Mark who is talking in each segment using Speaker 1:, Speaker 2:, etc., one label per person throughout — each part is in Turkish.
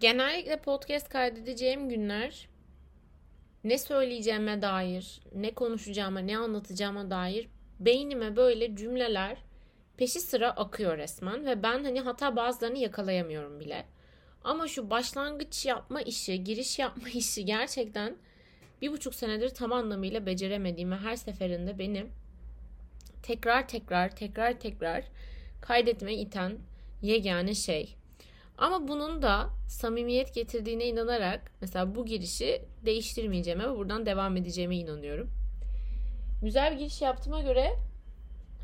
Speaker 1: Genellikle podcast kaydedeceğim günler ne söyleyeceğime dair, ne konuşacağıma, ne anlatacağıma dair beynime böyle cümleler peşi sıra akıyor resmen ve ben hani hatta bazılarını yakalayamıyorum bile. Ama şu başlangıç yapma işi, giriş yapma işi gerçekten bir buçuk senedir tam anlamıyla beceremediğim ve her seferinde beni tekrar tekrar tekrar tekrar kaydetmeye iten yegane şey. Ama bunun da samimiyet getirdiğine inanarak mesela bu girişi değiştirmeyeceğime ve buradan devam edeceğime inanıyorum. Güzel bir giriş yaptığıma göre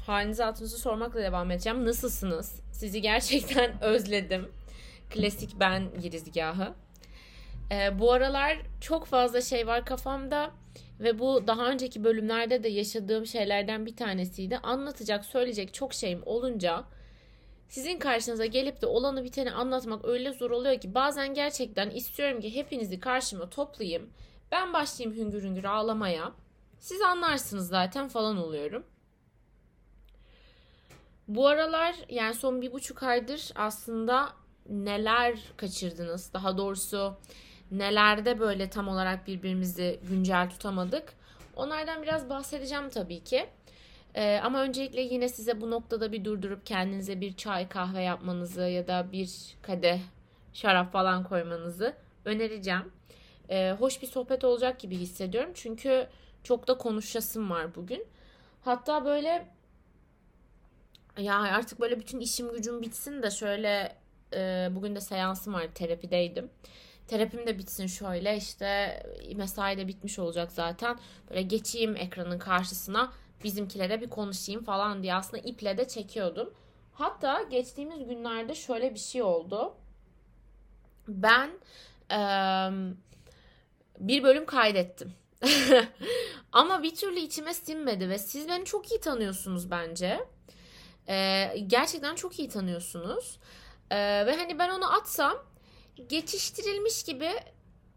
Speaker 1: halinizi hatırınızı sormakla devam edeceğim. Nasılsınız? Sizi gerçekten özledim. Klasik ben girizgahı. Ee, bu aralar çok fazla şey var kafamda ve bu daha önceki bölümlerde de yaşadığım şeylerden bir tanesiydi. Anlatacak, söyleyecek çok şeyim olunca sizin karşınıza gelip de olanı biteni anlatmak öyle zor oluyor ki bazen gerçekten istiyorum ki hepinizi karşıma toplayayım. Ben başlayayım hüngür hüngür ağlamaya. Siz anlarsınız zaten falan oluyorum. Bu aralar yani son bir buçuk aydır aslında neler kaçırdınız? Daha doğrusu nelerde böyle tam olarak birbirimizi güncel tutamadık? Onlardan biraz bahsedeceğim tabii ki. Ee, ama öncelikle yine size bu noktada bir durdurup kendinize bir çay kahve yapmanızı ya da bir kadeh şarap falan koymanızı önereceğim. Ee, hoş bir sohbet olacak gibi hissediyorum. Çünkü çok da konuşasım var bugün. Hatta böyle ya artık böyle bütün işim gücüm bitsin de şöyle e, bugün de seansım var terapideydim. Terapim de bitsin şöyle işte mesai de bitmiş olacak zaten. Böyle geçeyim ekranın karşısına bizimkilere bir konuşayım falan diye aslında iple de çekiyordum. Hatta geçtiğimiz günlerde şöyle bir şey oldu. Ben e, bir bölüm kaydettim. Ama bir türlü içime sinmedi ve siz beni çok iyi tanıyorsunuz bence. E, gerçekten çok iyi tanıyorsunuz. E, ve hani ben onu atsam geçiştirilmiş gibi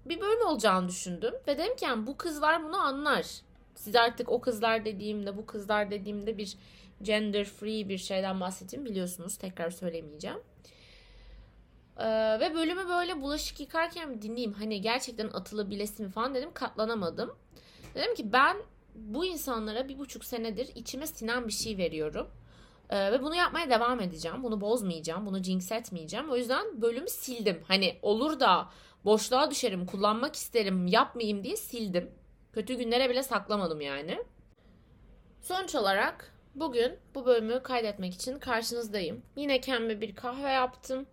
Speaker 1: bir bölüm olacağını düşündüm. Ve dedim ki yani bu kızlar bunu anlar. Siz artık o kızlar dediğimde bu kızlar dediğimde bir gender free bir şeyden bahsettim biliyorsunuz. Tekrar söylemeyeceğim. Ee, ve bölümü böyle bulaşık yıkarken dinleyeyim. Hani gerçekten atılabilesi mi falan dedim. Katlanamadım. Dedim ki ben bu insanlara bir buçuk senedir içime sinen bir şey veriyorum. Ee, ve bunu yapmaya devam edeceğim. Bunu bozmayacağım. Bunu jinx etmeyeceğim. O yüzden bölümü sildim. Hani olur da boşluğa düşerim, kullanmak isterim, yapmayayım diye sildim. Kötü günlere bile saklamadım yani. Sonuç olarak bugün bu bölümü kaydetmek için karşınızdayım. Yine kendime bir kahve yaptım.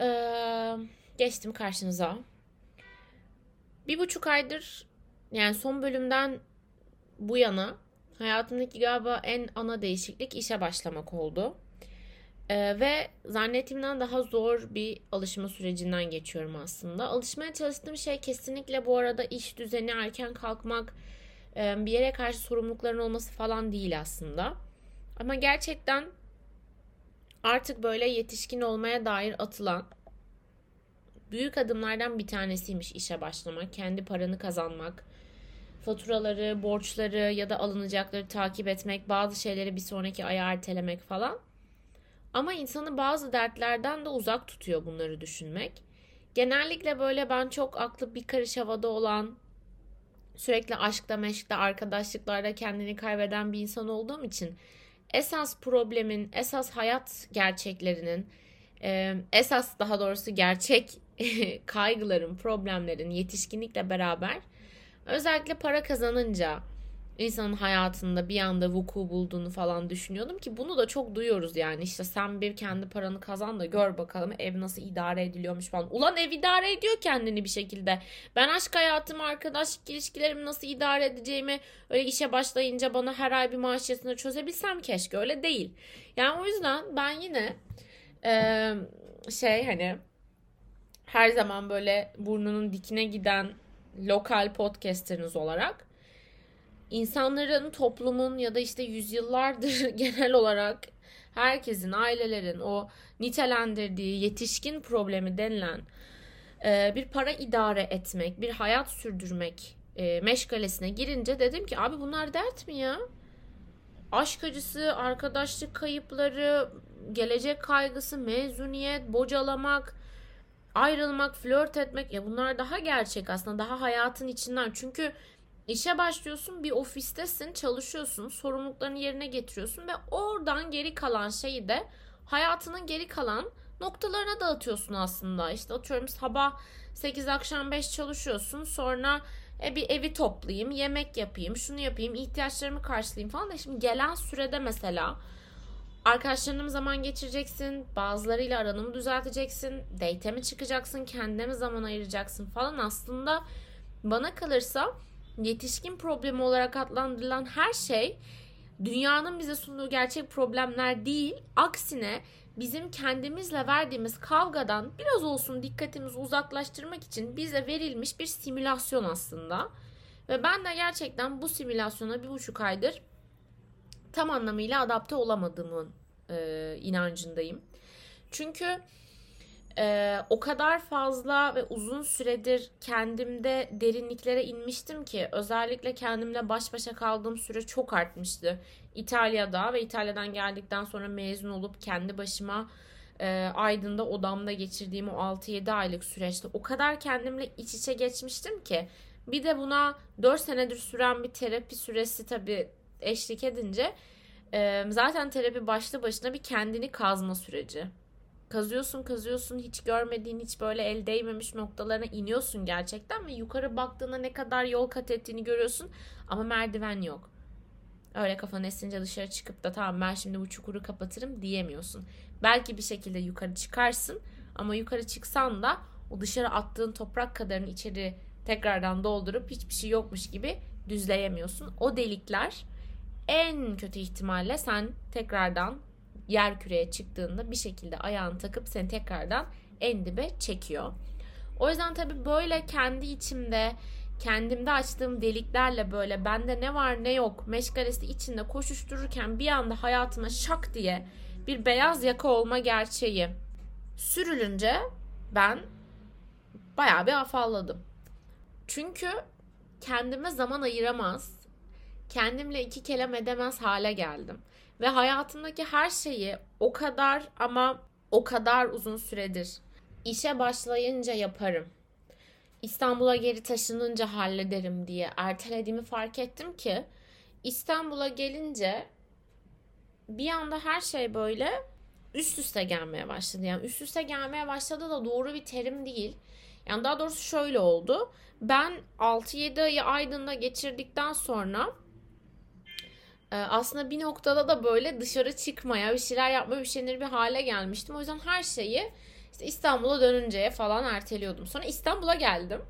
Speaker 1: Ee, geçtim karşınıza. Bir buçuk aydır yani son bölümden bu yana hayatımdaki galiba en ana değişiklik işe başlamak oldu. Ee, ve zannettiğimden daha zor bir alışma sürecinden geçiyorum aslında. Alışmaya çalıştığım şey kesinlikle bu arada iş düzeni, erken kalkmak, e, bir yere karşı sorumlulukların olması falan değil aslında. Ama gerçekten artık böyle yetişkin olmaya dair atılan büyük adımlardan bir tanesiymiş işe başlamak, kendi paranı kazanmak, faturaları, borçları ya da alınacakları takip etmek, bazı şeyleri bir sonraki aya ertelemek falan. Ama insanı bazı dertlerden de uzak tutuyor bunları düşünmek. Genellikle böyle ben çok aklı bir karış havada olan, sürekli aşkta, meşkte, arkadaşlıklarda kendini kaybeden bir insan olduğum için esas problemin, esas hayat gerçeklerinin, esas daha doğrusu gerçek kaygıların, problemlerin yetişkinlikle beraber özellikle para kazanınca insanın hayatında bir anda vuku bulduğunu falan düşünüyordum ki bunu da çok duyuyoruz yani işte sen bir kendi paranı kazan da gör bakalım ev nasıl idare ediliyormuş falan. Ulan ev idare ediyor kendini bir şekilde. Ben aşk hayatımı, arkadaşlık ilişkilerimi nasıl idare edeceğimi öyle işe başlayınca bana her ay bir maaş yasını çözebilsem keşke öyle değil. Yani o yüzden ben yine e, şey hani her zaman böyle burnunun dikine giden lokal podcasteriniz olarak insanların, toplumun ya da işte yüzyıllardır genel olarak herkesin, ailelerin o nitelendirdiği yetişkin problemi denilen e, bir para idare etmek, bir hayat sürdürmek e, meşgalesine girince dedim ki abi bunlar dert mi ya? Aşk acısı, arkadaşlık kayıpları, gelecek kaygısı, mezuniyet, bocalamak, ayrılmak, flört etmek ya bunlar daha gerçek aslında. Daha hayatın içinden. Çünkü işe başlıyorsun, bir ofistesin, çalışıyorsun, sorumluluklarını yerine getiriyorsun ve oradan geri kalan şeyi de hayatının geri kalan noktalarına dağıtıyorsun aslında. İşte atıyorum sabah 8 akşam 5 çalışıyorsun. Sonra e, bir evi toplayayım, yemek yapayım, şunu yapayım, ihtiyaçlarımı karşılayayım falan da şimdi gelen sürede mesela arkadaşlarına mı zaman geçireceksin, bazılarıyla aranı mı düzelteceksin, date mi çıkacaksın, kendine mi zaman ayıracaksın falan aslında bana kalırsa yetişkin problemi olarak adlandırılan her şey dünyanın bize sunduğu gerçek problemler değil, aksine bizim kendimizle verdiğimiz kavgadan biraz olsun dikkatimizi uzaklaştırmak için bize verilmiş bir simülasyon aslında. Ve ben de gerçekten bu simülasyona bir buçuk aydır tam anlamıyla adapte olamadığımın e, inancındayım. Çünkü e, o kadar fazla ve uzun süredir kendimde derinliklere inmiştim ki özellikle kendimle baş başa kaldığım süre çok artmıştı. İtalya'da ve İtalya'dan geldikten sonra mezun olup kendi başıma e, Aydın'da odamda geçirdiğim o 6-7 aylık süreçte o kadar kendimle iç içe geçmiştim ki bir de buna 4 senedir süren bir terapi süresi tabii eşlik edince e, zaten terapi başlı başına bir kendini kazma süreci. Kazıyorsun kazıyorsun hiç görmediğin hiç böyle el değmemiş noktalarına iniyorsun gerçekten ve yukarı baktığında ne kadar yol kat ettiğini görüyorsun ama merdiven yok. Öyle kafan esince dışarı çıkıp da tamam ben şimdi bu çukuru kapatırım diyemiyorsun. Belki bir şekilde yukarı çıkarsın ama yukarı çıksan da o dışarı attığın toprak kadarını içeri tekrardan doldurup hiçbir şey yokmuş gibi düzleyemiyorsun. O delikler en kötü ihtimalle sen tekrardan yer küreye çıktığında bir şekilde ayağını takıp seni tekrardan en dibe çekiyor. O yüzden tabii böyle kendi içimde kendimde açtığım deliklerle böyle bende ne var ne yok meşgalesi içinde koşuştururken bir anda hayatıma şak diye bir beyaz yaka olma gerçeği sürülünce ben bayağı bir afalladım. Çünkü kendime zaman ayıramaz, kendimle iki kelam edemez hale geldim. Ve hayatımdaki her şeyi o kadar ama o kadar uzun süredir işe başlayınca yaparım. İstanbul'a geri taşınınca hallederim diye ertelediğimi fark ettim ki İstanbul'a gelince bir anda her şey böyle üst üste gelmeye başladı. Yani üst üste gelmeye başladı da doğru bir terim değil. Yani daha doğrusu şöyle oldu. Ben 6-7 ayı Aydın'da geçirdikten sonra aslında bir noktada da böyle dışarı çıkmaya, bir şeyler yapmaya üşenir bir hale gelmiştim. O yüzden her şeyi işte İstanbul'a dönünceye falan erteliyordum. Sonra İstanbul'a geldim.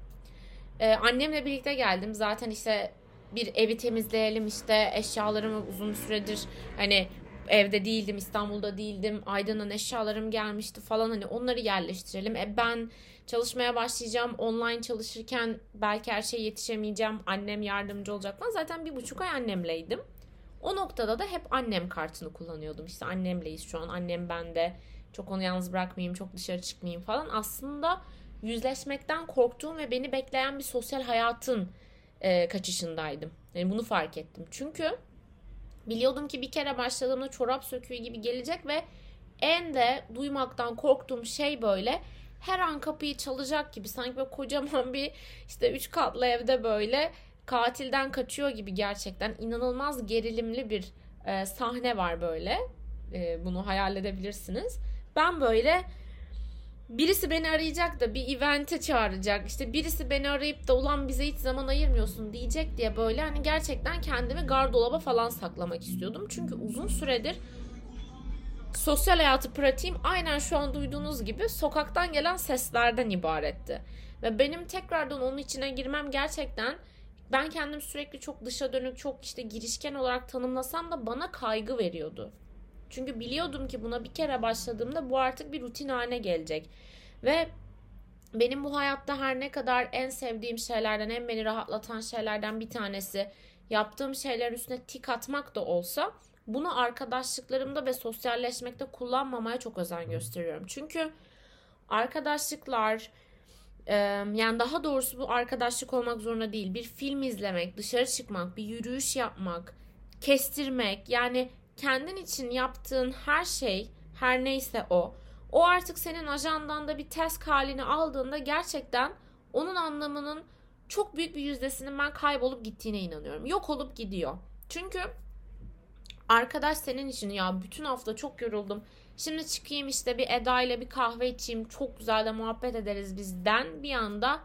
Speaker 1: Ee, annemle birlikte geldim. Zaten işte bir evi temizleyelim işte eşyalarımı uzun süredir hani evde değildim İstanbul'da değildim Aydın'ın eşyalarım gelmişti falan hani onları yerleştirelim. E ben çalışmaya başlayacağım online çalışırken belki her şeye yetişemeyeceğim annem yardımcı olacak falan zaten bir buçuk ay annemleydim. O noktada da hep annem kartını kullanıyordum. İşte annemleyiz şu an. Annem bende. Çok onu yalnız bırakmayayım, çok dışarı çıkmayayım falan. Aslında yüzleşmekten korktuğum ve beni bekleyen bir sosyal hayatın e, kaçışındaydım. Yani bunu fark ettim. Çünkü biliyordum ki bir kere başladığımda çorap söküğü gibi gelecek ve en de duymaktan korktuğum şey böyle her an kapıyı çalacak gibi sanki böyle kocaman bir işte üç katlı evde böyle katilden kaçıyor gibi gerçekten inanılmaz gerilimli bir e, sahne var böyle. E, bunu hayal edebilirsiniz. Ben böyle birisi beni arayacak da bir evente çağıracak. İşte birisi beni arayıp da ulan bize hiç zaman ayırmıyorsun diyecek diye böyle hani gerçekten kendimi gardolaba falan saklamak istiyordum. Çünkü uzun süredir sosyal hayatı pratiğim aynen şu an duyduğunuz gibi sokaktan gelen seslerden ibaretti. Ve benim tekrardan onun içine girmem gerçekten ben kendim sürekli çok dışa dönük, çok işte girişken olarak tanımlasam da bana kaygı veriyordu. Çünkü biliyordum ki buna bir kere başladığımda bu artık bir rutin haline gelecek. Ve benim bu hayatta her ne kadar en sevdiğim şeylerden, en beni rahatlatan şeylerden bir tanesi yaptığım şeyler üstüne tik atmak da olsa bunu arkadaşlıklarımda ve sosyalleşmekte kullanmamaya çok özen gösteriyorum. Çünkü arkadaşlıklar, yani daha doğrusu bu arkadaşlık olmak zorunda değil. Bir film izlemek, dışarı çıkmak, bir yürüyüş yapmak, kestirmek yani kendin için yaptığın her şey her neyse o o artık senin ajandanda bir task halini aldığında gerçekten onun anlamının çok büyük bir yüzdesinin ben kaybolup gittiğine inanıyorum. Yok olup gidiyor. Çünkü arkadaş senin için ya bütün hafta çok yoruldum. Şimdi çıkayım işte bir Eda ile bir kahve içeyim. Çok güzel de muhabbet ederiz bizden. Bir anda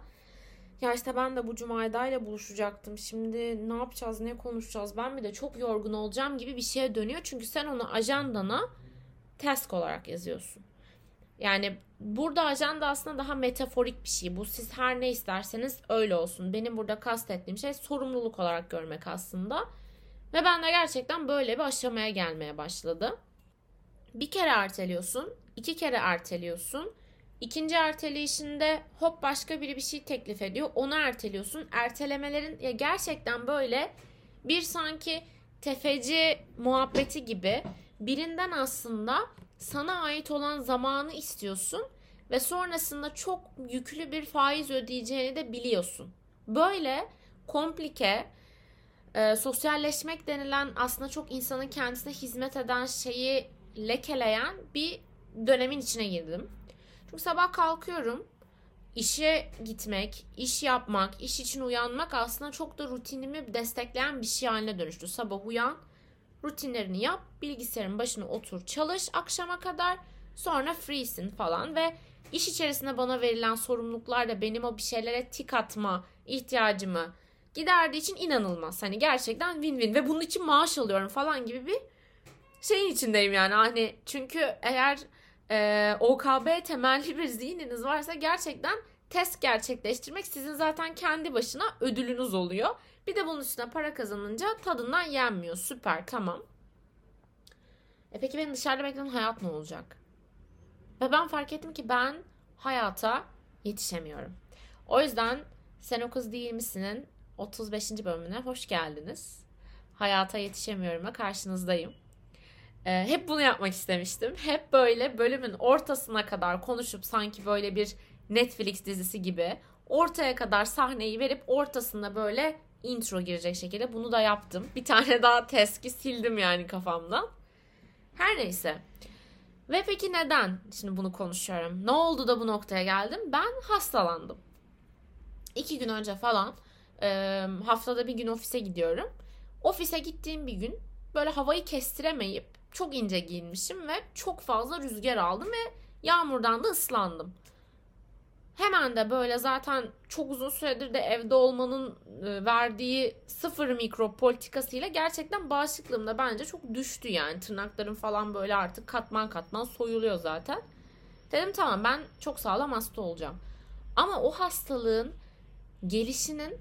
Speaker 1: ya işte ben de bu cuma Eda ile buluşacaktım. Şimdi ne yapacağız, ne konuşacağız? Ben bir de çok yorgun olacağım gibi bir şeye dönüyor. Çünkü sen onu ajandana task olarak yazıyorsun. Yani burada ajanda aslında daha metaforik bir şey. Bu siz her ne isterseniz öyle olsun. Benim burada kastettiğim şey sorumluluk olarak görmek aslında. Ve ben de gerçekten böyle bir aşamaya gelmeye başladı. Bir kere erteliyorsun, iki kere erteliyorsun. İkinci erteleyişinde hop başka biri bir şey teklif ediyor. Onu erteliyorsun. Ertelemelerin ya gerçekten böyle bir sanki tefeci muhabbeti gibi birinden aslında sana ait olan zamanı istiyorsun ve sonrasında çok yüklü bir faiz ödeyeceğini de biliyorsun. Böyle komplike e, sosyalleşmek denilen aslında çok insanın kendisine hizmet eden şeyi lekeleyen bir dönemin içine girdim. Çünkü sabah kalkıyorum. işe gitmek, iş yapmak, iş için uyanmak aslında çok da rutinimi destekleyen bir şey haline dönüştü. Sabah uyan, rutinlerini yap, bilgisayarın başına otur, çalış akşama kadar. Sonra freesin falan ve iş içerisinde bana verilen sorumluluklar da benim o bir şeylere tik atma ihtiyacımı giderdiği için inanılmaz. Hani gerçekten win-win ve bunun için maaş alıyorum falan gibi bir şeyin içindeyim yani. Hani çünkü eğer e, OKB temelli bir zihniniz varsa gerçekten test gerçekleştirmek sizin zaten kendi başına ödülünüz oluyor. Bir de bunun üstüne para kazanınca tadından yenmiyor. Süper tamam. E peki benim dışarıda beklenen hayat ne olacak? Ve ben fark ettim ki ben hayata yetişemiyorum. O yüzden Sen o kız değil misinin 35. bölümüne hoş geldiniz. Hayata yetişemiyorum'a karşınızdayım. Ee, hep bunu yapmak istemiştim. Hep böyle bölümün ortasına kadar konuşup sanki böyle bir Netflix dizisi gibi ortaya kadar sahneyi verip ortasında böyle intro girecek şekilde bunu da yaptım. Bir tane daha teski sildim yani kafamdan. Her neyse. Ve peki neden şimdi bunu konuşuyorum? Ne oldu da bu noktaya geldim? Ben hastalandım. İki gün önce falan e, haftada bir gün ofise gidiyorum. Ofise gittiğim bir gün böyle havayı kestiremeyip çok ince giyinmişim ve çok fazla rüzgar aldım ve yağmurdan da ıslandım. Hemen de böyle zaten çok uzun süredir de evde olmanın e, verdiği sıfır mikrop politikasıyla gerçekten bağışıklığım da bence çok düştü yani. Tırnaklarım falan böyle artık katman katman soyuluyor zaten. Dedim tamam ben çok sağlam hasta olacağım. Ama o hastalığın gelişinin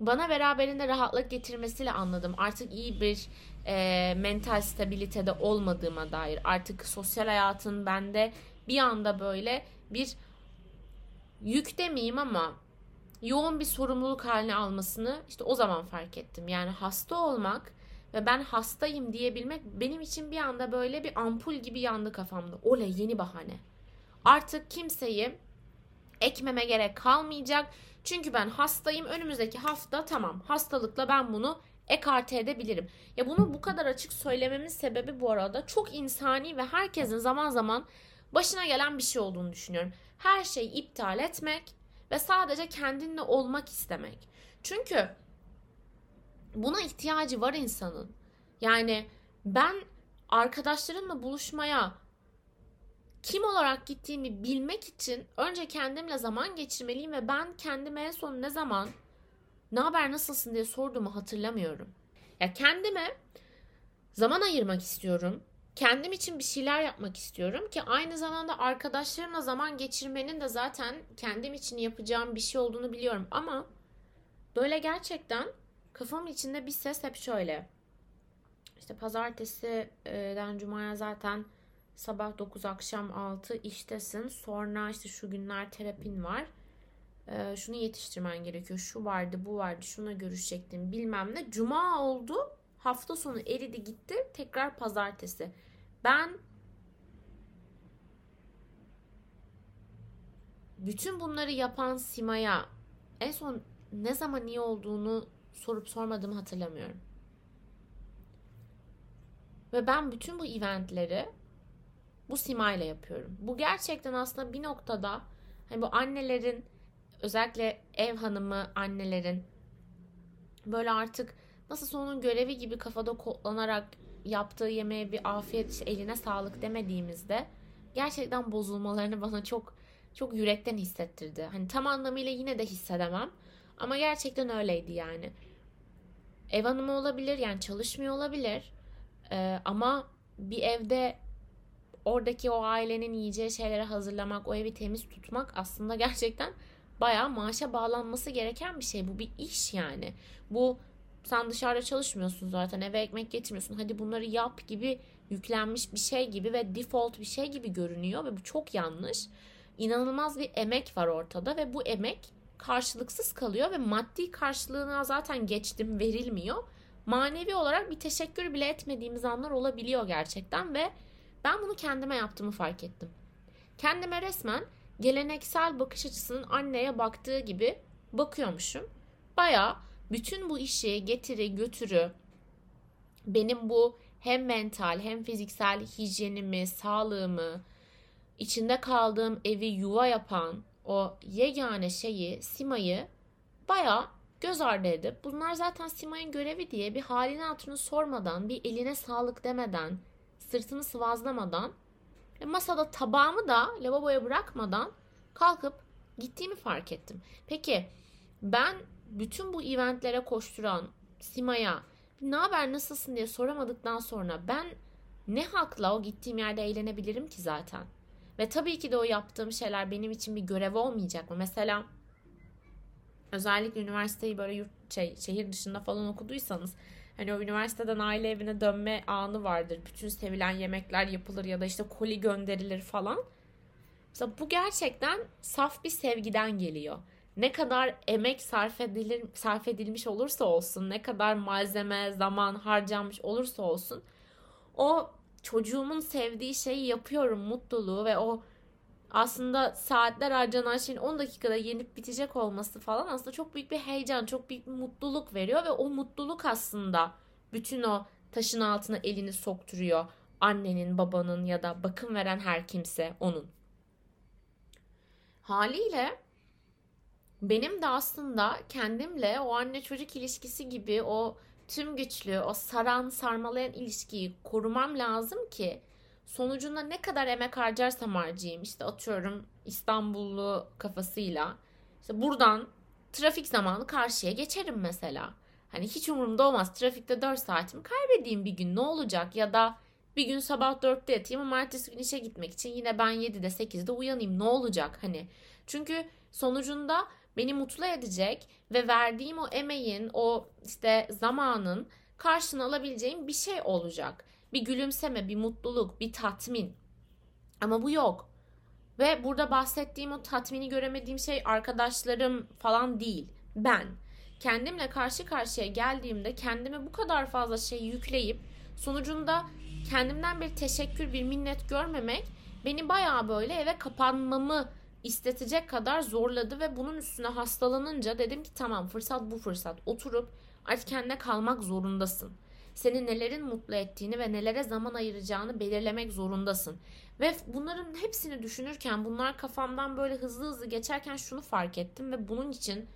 Speaker 1: bana beraberinde rahatlık getirmesiyle anladım. Artık iyi bir e, mental stabilitede olmadığıma dair. Artık sosyal hayatın bende bir anda böyle bir yük demeyeyim ama yoğun bir sorumluluk haline almasını işte o zaman fark ettim. Yani hasta olmak ve ben hastayım diyebilmek benim için bir anda böyle bir ampul gibi yandı kafamda. Oley yeni bahane. Artık kimseyi ekmeme gerek kalmayacak. Çünkü ben hastayım. Önümüzdeki hafta tamam hastalıkla ben bunu ekarte edebilirim. Ya bunu bu kadar açık söylememin sebebi bu arada çok insani ve herkesin zaman zaman başına gelen bir şey olduğunu düşünüyorum. Her şeyi iptal etmek ve sadece kendinle olmak istemek. Çünkü buna ihtiyacı var insanın. Yani ben arkadaşlarımla buluşmaya kim olarak gittiğimi bilmek için önce kendimle zaman geçirmeliyim ve ben kendime en son ne zaman ne haber nasılsın diye sorduğumu hatırlamıyorum. Ya kendime zaman ayırmak istiyorum. Kendim için bir şeyler yapmak istiyorum ki aynı zamanda arkadaşlarımla zaman geçirmenin de zaten kendim için yapacağım bir şey olduğunu biliyorum ama böyle gerçekten kafamın içinde bir ses hep şöyle. İşte pazartesiden cumaya zaten sabah 9 akşam 6 iştesin. Sonra işte şu günler terapin var. Ee, şunu yetiştirmen gerekiyor. Şu vardı, bu vardı, şuna görüşecektim bilmem ne. Cuma oldu. Hafta sonu eridi gitti. Tekrar pazartesi. Ben bütün bunları yapan Sima'ya en son ne zaman iyi olduğunu sorup sormadığımı hatırlamıyorum. Ve ben bütün bu eventleri bu simayla yapıyorum. Bu gerçekten aslında bir noktada hani bu annelerin özellikle ev hanımı annelerin böyle artık nasıl onun görevi gibi kafada kodlanarak yaptığı yemeğe bir afiyet eline sağlık demediğimizde gerçekten bozulmalarını bana çok çok yürekten hissettirdi. Hani tam anlamıyla yine de hissedemem ama gerçekten öyleydi yani. Ev hanımı olabilir yani çalışmıyor olabilir ee, ama bir evde oradaki o ailenin yiyeceği şeyleri hazırlamak, o evi temiz tutmak aslında gerçekten bayağı maaşa bağlanması gereken bir şey. Bu bir iş yani. Bu sen dışarıda çalışmıyorsun zaten eve ekmek getirmiyorsun. Hadi bunları yap gibi yüklenmiş bir şey gibi ve default bir şey gibi görünüyor ve bu çok yanlış. İnanılmaz bir emek var ortada ve bu emek karşılıksız kalıyor ve maddi karşılığına zaten geçtim verilmiyor. Manevi olarak bir teşekkür bile etmediğimiz anlar olabiliyor gerçekten ve ben bunu kendime yaptığımı fark ettim. Kendime resmen geleneksel bakış açısının anneye baktığı gibi bakıyormuşum. Baya bütün bu işi getiri götürü benim bu hem mental hem fiziksel hijyenimi, sağlığımı, içinde kaldığım evi yuva yapan o yegane şeyi, Sima'yı baya göz ardı edip bunlar zaten Sima'nın görevi diye bir halini hatırını sormadan, bir eline sağlık demeden, sırtını sıvazlamadan masada tabağımı da lavaboya bırakmadan kalkıp gittiğimi fark ettim. Peki ben bütün bu eventlere koşturan Sima'ya ne haber nasılsın diye soramadıktan sonra ben ne hakla o gittiğim yerde eğlenebilirim ki zaten? Ve tabii ki de o yaptığım şeyler benim için bir görev olmayacak mı? Mesela özellikle üniversiteyi böyle yurt şey, şehir dışında falan okuduysanız hani o üniversiteden aile evine dönme anı vardır. Bütün sevilen yemekler yapılır ya da işte koli gönderilir falan. Mesela bu gerçekten saf bir sevgiden geliyor. Ne kadar emek sarf edilir sarf edilmiş olursa olsun, ne kadar malzeme, zaman harcanmış olursa olsun o çocuğumun sevdiği şeyi yapıyorum mutluluğu ve o aslında saatler harcanan şeyin 10 dakikada yenip bitecek olması falan aslında çok büyük bir heyecan, çok büyük bir mutluluk veriyor ve o mutluluk aslında bütün o taşın altına elini sokturuyor annenin, babanın ya da bakım veren her kimse onun. Haliyle benim de aslında kendimle o anne çocuk ilişkisi gibi o tüm güçlü, o saran, sarmalayan ilişkiyi korumam lazım ki sonucunda ne kadar emek harcarsam harcayayım işte atıyorum İstanbullu kafasıyla işte buradan trafik zamanı karşıya geçerim mesela. Hani hiç umurumda olmaz. Trafikte 4 saatimi kaybedeyim bir gün ne olacak ya da bir gün sabah 4'te yatayım ama ertesi gün işe gitmek için yine ben 7'de 8'de uyanayım ne olacak hani. Çünkü sonucunda beni mutlu edecek ve verdiğim o emeğin, o işte zamanın karşını alabileceğim bir şey olacak. Bir gülümseme, bir mutluluk, bir tatmin. Ama bu yok. Ve burada bahsettiğim o tatmini göremediğim şey arkadaşlarım falan değil. Ben. Kendimle karşı karşıya geldiğimde kendime bu kadar fazla şey yükleyip sonucunda kendimden bir teşekkür, bir minnet görmemek beni bayağı böyle eve kapanmamı istetecek kadar zorladı ve bunun üstüne hastalanınca dedim ki tamam fırsat bu fırsat. Oturup artık kendine kalmak zorundasın. Seni nelerin mutlu ettiğini ve nelere zaman ayıracağını belirlemek zorundasın. Ve bunların hepsini düşünürken bunlar kafamdan böyle hızlı hızlı geçerken şunu fark ettim ve bunun için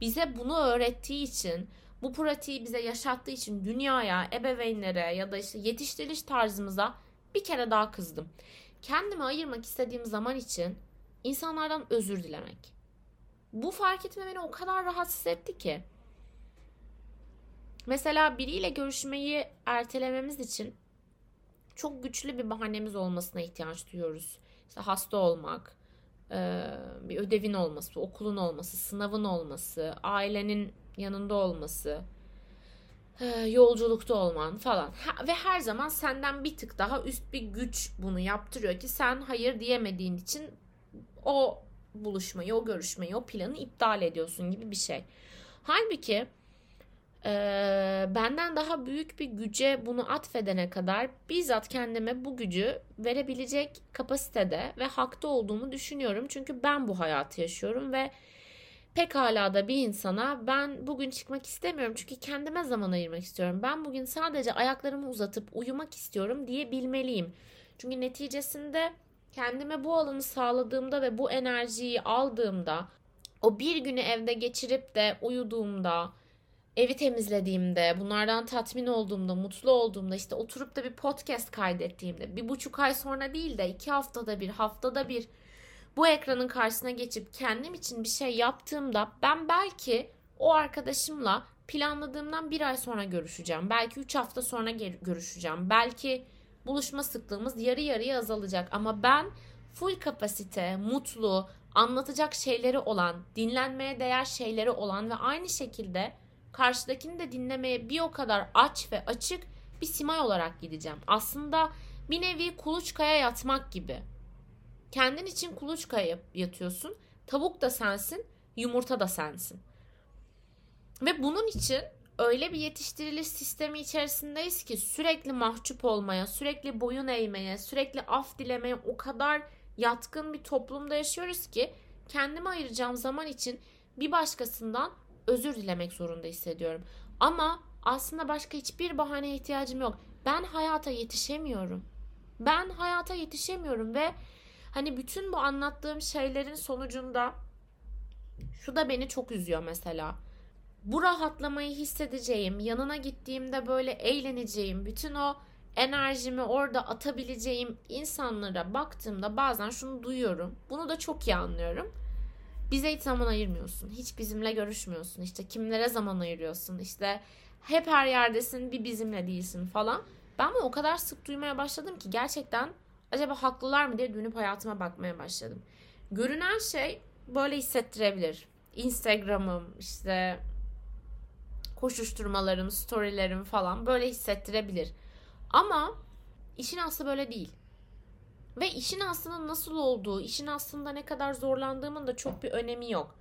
Speaker 1: bize bunu öğrettiği için bu pratiği bize yaşattığı için dünyaya, ebeveynlere ya da işte yetiştiriliş tarzımıza bir kere daha kızdım. Kendime ayırmak istediğim zaman için insanlardan özür dilemek. Bu fark etme beni o kadar rahatsız etti ki. Mesela biriyle görüşmeyi ertelememiz için çok güçlü bir bahanemiz olmasına ihtiyaç duyuyoruz. İşte hasta olmak, bir ödevin olması, okulun olması, sınavın olması, ailenin yanında olması, yolculukta olman falan. Ve her zaman senden bir tık daha üst bir güç bunu yaptırıyor ki sen hayır diyemediğin için o buluşmayı, o görüşmeyi, o planı iptal ediyorsun gibi bir şey. Halbuki e, benden daha büyük bir güce bunu atfedene kadar bizzat kendime bu gücü verebilecek kapasitede ve hakta olduğumu düşünüyorum. Çünkü ben bu hayatı yaşıyorum ve pekala da bir insana ben bugün çıkmak istemiyorum çünkü kendime zaman ayırmak istiyorum. Ben bugün sadece ayaklarımı uzatıp uyumak istiyorum diyebilmeliyim. Çünkü neticesinde kendime bu alanı sağladığımda ve bu enerjiyi aldığımda o bir günü evde geçirip de uyuduğumda evi temizlediğimde, bunlardan tatmin olduğumda, mutlu olduğumda, işte oturup da bir podcast kaydettiğimde, bir buçuk ay sonra değil de iki haftada bir, haftada bir bu ekranın karşısına geçip kendim için bir şey yaptığımda ben belki o arkadaşımla planladığımdan bir ay sonra görüşeceğim. Belki üç hafta sonra görüşeceğim. Belki buluşma sıklığımız yarı yarıya azalacak. Ama ben full kapasite, mutlu, anlatacak şeyleri olan, dinlenmeye değer şeyleri olan ve aynı şekilde karşıdakini de dinlemeye bir o kadar aç ve açık bir simay olarak gideceğim. Aslında bir nevi kuluçkaya yatmak gibi. Kendin için kuluçkaya yatıyorsun. Tavuk da sensin, yumurta da sensin. Ve bunun için öyle bir yetiştiriliş sistemi içerisindeyiz ki sürekli mahcup olmaya, sürekli boyun eğmeye, sürekli af dilemeye o kadar yatkın bir toplumda yaşıyoruz ki kendime ayıracağım zaman için bir başkasından özür dilemek zorunda hissediyorum. Ama aslında başka hiçbir bahaneye ihtiyacım yok. Ben hayata yetişemiyorum. Ben hayata yetişemiyorum ve hani bütün bu anlattığım şeylerin sonucunda şu da beni çok üzüyor mesela. Bu rahatlamayı hissedeceğim, yanına gittiğimde böyle eğleneceğim, bütün o enerjimi orada atabileceğim insanlara baktığımda bazen şunu duyuyorum. Bunu da çok iyi anlıyorum. Bize hiç zaman ayırmıyorsun. Hiç bizimle görüşmüyorsun. İşte kimlere zaman ayırıyorsun. İşte hep her yerdesin bir bizimle değilsin falan. Ben bunu o kadar sık duymaya başladım ki gerçekten acaba haklılar mı diye dönüp hayatıma bakmaya başladım. Görünen şey böyle hissettirebilir. Instagram'ım işte koşuşturmalarım, storylerim falan böyle hissettirebilir. Ama işin aslı böyle değil. Ve işin aslında nasıl olduğu, işin aslında ne kadar zorlandığımın da çok bir önemi yok.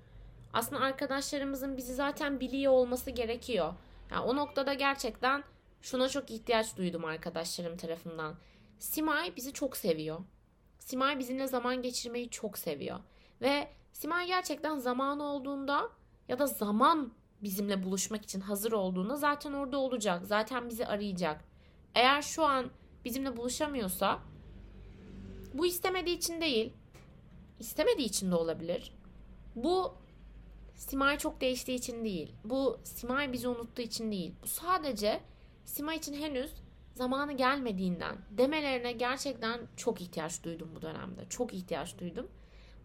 Speaker 1: Aslında arkadaşlarımızın bizi zaten biliyor olması gerekiyor. Yani o noktada gerçekten şuna çok ihtiyaç duydum arkadaşlarım tarafından. Simay bizi çok seviyor. Simay bizimle zaman geçirmeyi çok seviyor. Ve Simay gerçekten zaman olduğunda ya da zaman bizimle buluşmak için hazır olduğunda zaten orada olacak. Zaten bizi arayacak. Eğer şu an bizimle buluşamıyorsa bu istemediği için değil, istemediği için de olabilir. Bu Simay çok değiştiği için değil. Bu Simay bizi unuttuğu için değil. Bu sadece Simay için henüz zamanı gelmediğinden demelerine gerçekten çok ihtiyaç duydum bu dönemde. Çok ihtiyaç duydum.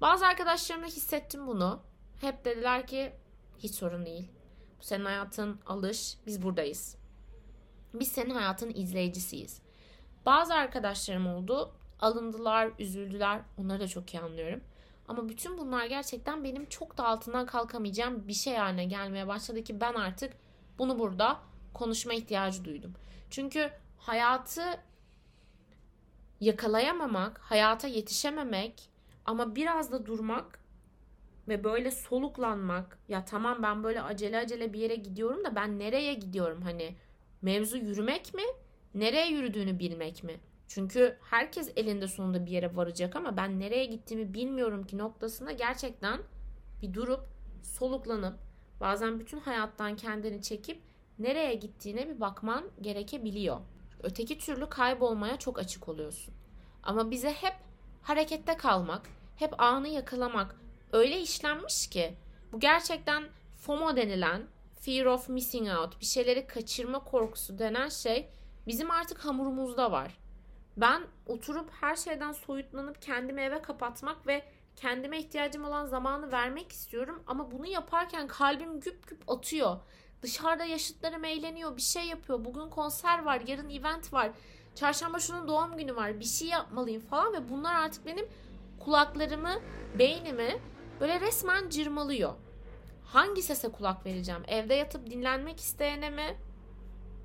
Speaker 1: Bazı arkadaşlarımla hissettim bunu. Hep dediler ki hiç sorun değil. Bu senin hayatın alış. Biz buradayız. Biz senin hayatın izleyicisiyiz. Bazı arkadaşlarım oldu. Alındılar, üzüldüler. Onları da çok iyi anlıyorum. Ama bütün bunlar gerçekten benim çok da altından kalkamayacağım bir şey haline gelmeye başladı ki ben artık bunu burada konuşma ihtiyacı duydum. Çünkü hayatı yakalayamamak, hayata yetişememek ama biraz da durmak ve böyle soluklanmak ya tamam ben böyle acele acele bir yere gidiyorum da ben nereye gidiyorum hani mevzu yürümek mi nereye yürüdüğünü bilmek mi çünkü herkes elinde sonunda bir yere varacak ama ben nereye gittiğimi bilmiyorum ki noktasında gerçekten bir durup soluklanıp bazen bütün hayattan kendini çekip nereye gittiğine bir bakman gerekebiliyor. Öteki türlü kaybolmaya çok açık oluyorsun. Ama bize hep harekette kalmak, hep anı yakalamak öyle işlenmiş ki bu gerçekten FOMO denilen fear of missing out, bir şeyleri kaçırma korkusu denen şey bizim artık hamurumuzda var. Ben oturup her şeyden soyutlanıp kendimi eve kapatmak ve kendime ihtiyacım olan zamanı vermek istiyorum ama bunu yaparken kalbim güp güp atıyor. Dışarıda yaşıtlarım eğleniyor, bir şey yapıyor. Bugün konser var, yarın event var. Çarşamba şunun doğum günü var. Bir şey yapmalıyım falan ve bunlar artık benim kulaklarımı, beynimi böyle resmen cırmalıyor. Hangi sese kulak vereceğim? Evde yatıp dinlenmek isteyene mi?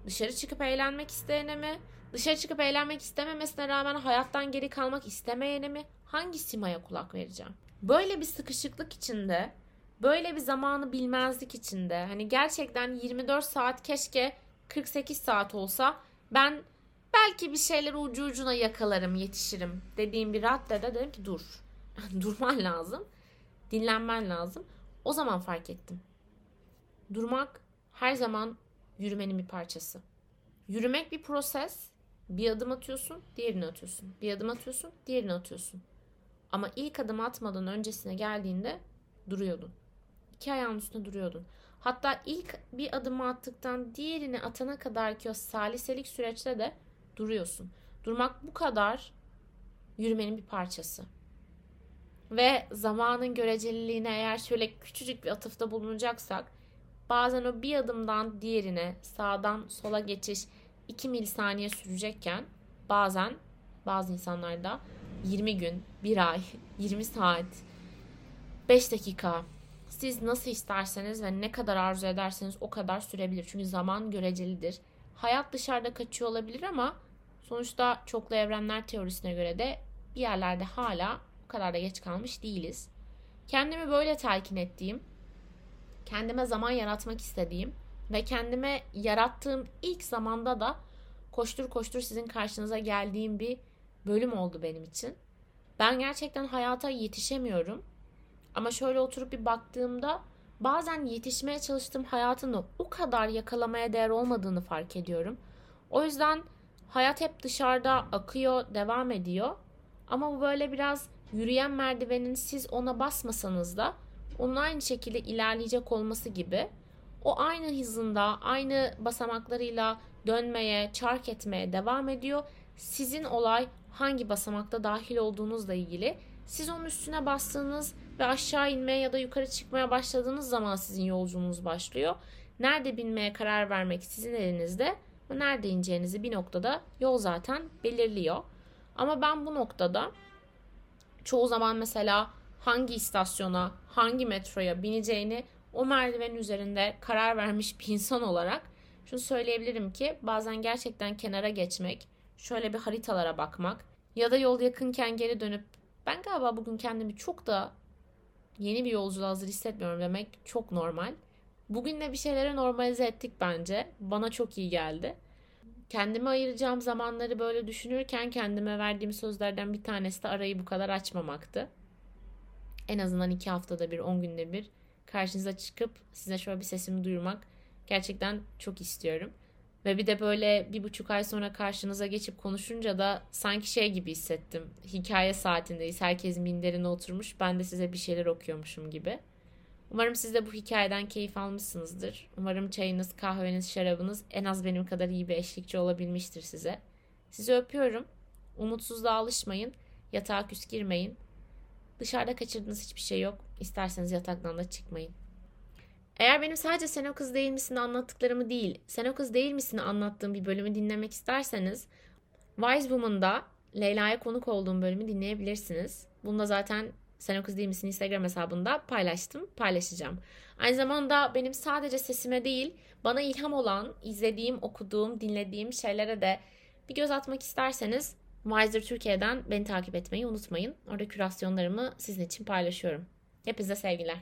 Speaker 1: Dışarı çıkıp eğlenmek isteyene mi? Dışarı çıkıp eğlenmek istememesine rağmen hayattan geri kalmak istemeyene mi? Hangi simaya kulak vereceğim? Böyle bir sıkışıklık içinde, böyle bir zamanı bilmezlik içinde, hani gerçekten 24 saat keşke 48 saat olsa ben belki bir şeyler ucu ucuna yakalarım, yetişirim dediğim bir raddede dedim ki dur. Durman lazım. Dinlenmen lazım. O zaman fark ettim. Durmak her zaman yürümenin bir parçası. Yürümek bir proses Bir adım atıyorsun, diğerini atıyorsun. Bir adım atıyorsun, diğerini atıyorsun. Ama ilk adım atmadan öncesine geldiğinde duruyordun. İki ayağın üstünde duruyordun. Hatta ilk bir adımı attıktan diğerini atana kadar ki o saliselik süreçte de duruyorsun. Durmak bu kadar yürümenin bir parçası. Ve zamanın göreceliliğine eğer şöyle küçücük bir atıfta bulunacaksak bazen o bir adımdan diğerine sağdan sola geçiş 2 milisaniye sürecekken bazen bazı insanlarda 20 gün, 1 ay, 20 saat, 5 dakika siz nasıl isterseniz ve ne kadar arzu ederseniz o kadar sürebilir. Çünkü zaman görecelidir. Hayat dışarıda kaçıyor olabilir ama sonuçta çoklu evrenler teorisine göre de bir yerlerde hala o kadar da geç kalmış değiliz. Kendimi böyle telkin ettiğim, kendime zaman yaratmak istediğim ve kendime yarattığım ilk zamanda da koştur koştur sizin karşınıza geldiğim bir bölüm oldu benim için. Ben gerçekten hayata yetişemiyorum. Ama şöyle oturup bir baktığımda bazen yetişmeye çalıştığım hayatın da o kadar yakalamaya değer olmadığını fark ediyorum. O yüzden hayat hep dışarıda akıyor, devam ediyor. Ama bu böyle biraz yürüyen merdivenin siz ona basmasanız da onun aynı şekilde ilerleyecek olması gibi. O aynı hızında, aynı basamaklarıyla dönmeye, çark etmeye devam ediyor. Sizin olay hangi basamakta dahil olduğunuzla ilgili. Siz onun üstüne bastığınız ve aşağı inmeye ya da yukarı çıkmaya başladığınız zaman sizin yolculuğunuz başlıyor. Nerede binmeye karar vermek sizin elinizde nerede ineceğinizi bir noktada yol zaten belirliyor. Ama ben bu noktada çoğu zaman mesela hangi istasyona, hangi metroya bineceğini o merdivenin üzerinde karar vermiş bir insan olarak şunu söyleyebilirim ki bazen gerçekten kenara geçmek, şöyle bir haritalara bakmak ya da yol yakınken geri dönüp ben galiba bugün kendimi çok da yeni bir yolculuğa hazır hissetmiyorum demek çok normal. Bugün de bir şeylere normalize ettik bence. Bana çok iyi geldi. Kendime ayıracağım zamanları böyle düşünürken kendime verdiğim sözlerden bir tanesi de arayı bu kadar açmamaktı. En azından iki haftada bir, on günde bir karşınıza çıkıp size şöyle bir sesimi duyurmak gerçekten çok istiyorum. Ve bir de böyle bir buçuk ay sonra karşınıza geçip konuşunca da sanki şey gibi hissettim. Hikaye saatindeyiz. Herkes minderine oturmuş. Ben de size bir şeyler okuyormuşum gibi. Umarım siz de bu hikayeden keyif almışsınızdır. Umarım çayınız, kahveniz, şarabınız en az benim kadar iyi bir eşlikçi olabilmiştir size. Sizi öpüyorum. Umutsuzluğa alışmayın. Yatağa küs girmeyin. Dışarıda kaçırdığınız hiçbir şey yok. İsterseniz yataktan da çıkmayın. Eğer benim sadece Sen o kız değil misin anlattıklarımı değil, Sen o kız değil misin anlattığım bir bölümü dinlemek isterseniz Wise Woman'da Leyla'ya konuk olduğum bölümü dinleyebilirsiniz. Bunu da zaten Sen o kız değil misin Instagram hesabında paylaştım, paylaşacağım. Aynı zamanda benim sadece sesime değil, bana ilham olan, izlediğim, okuduğum, dinlediğim şeylere de bir göz atmak isterseniz Wiser Türkiye'den beni takip etmeyi unutmayın. Orada kürasyonlarımı sizin için paylaşıyorum. Hepinize sevgiler.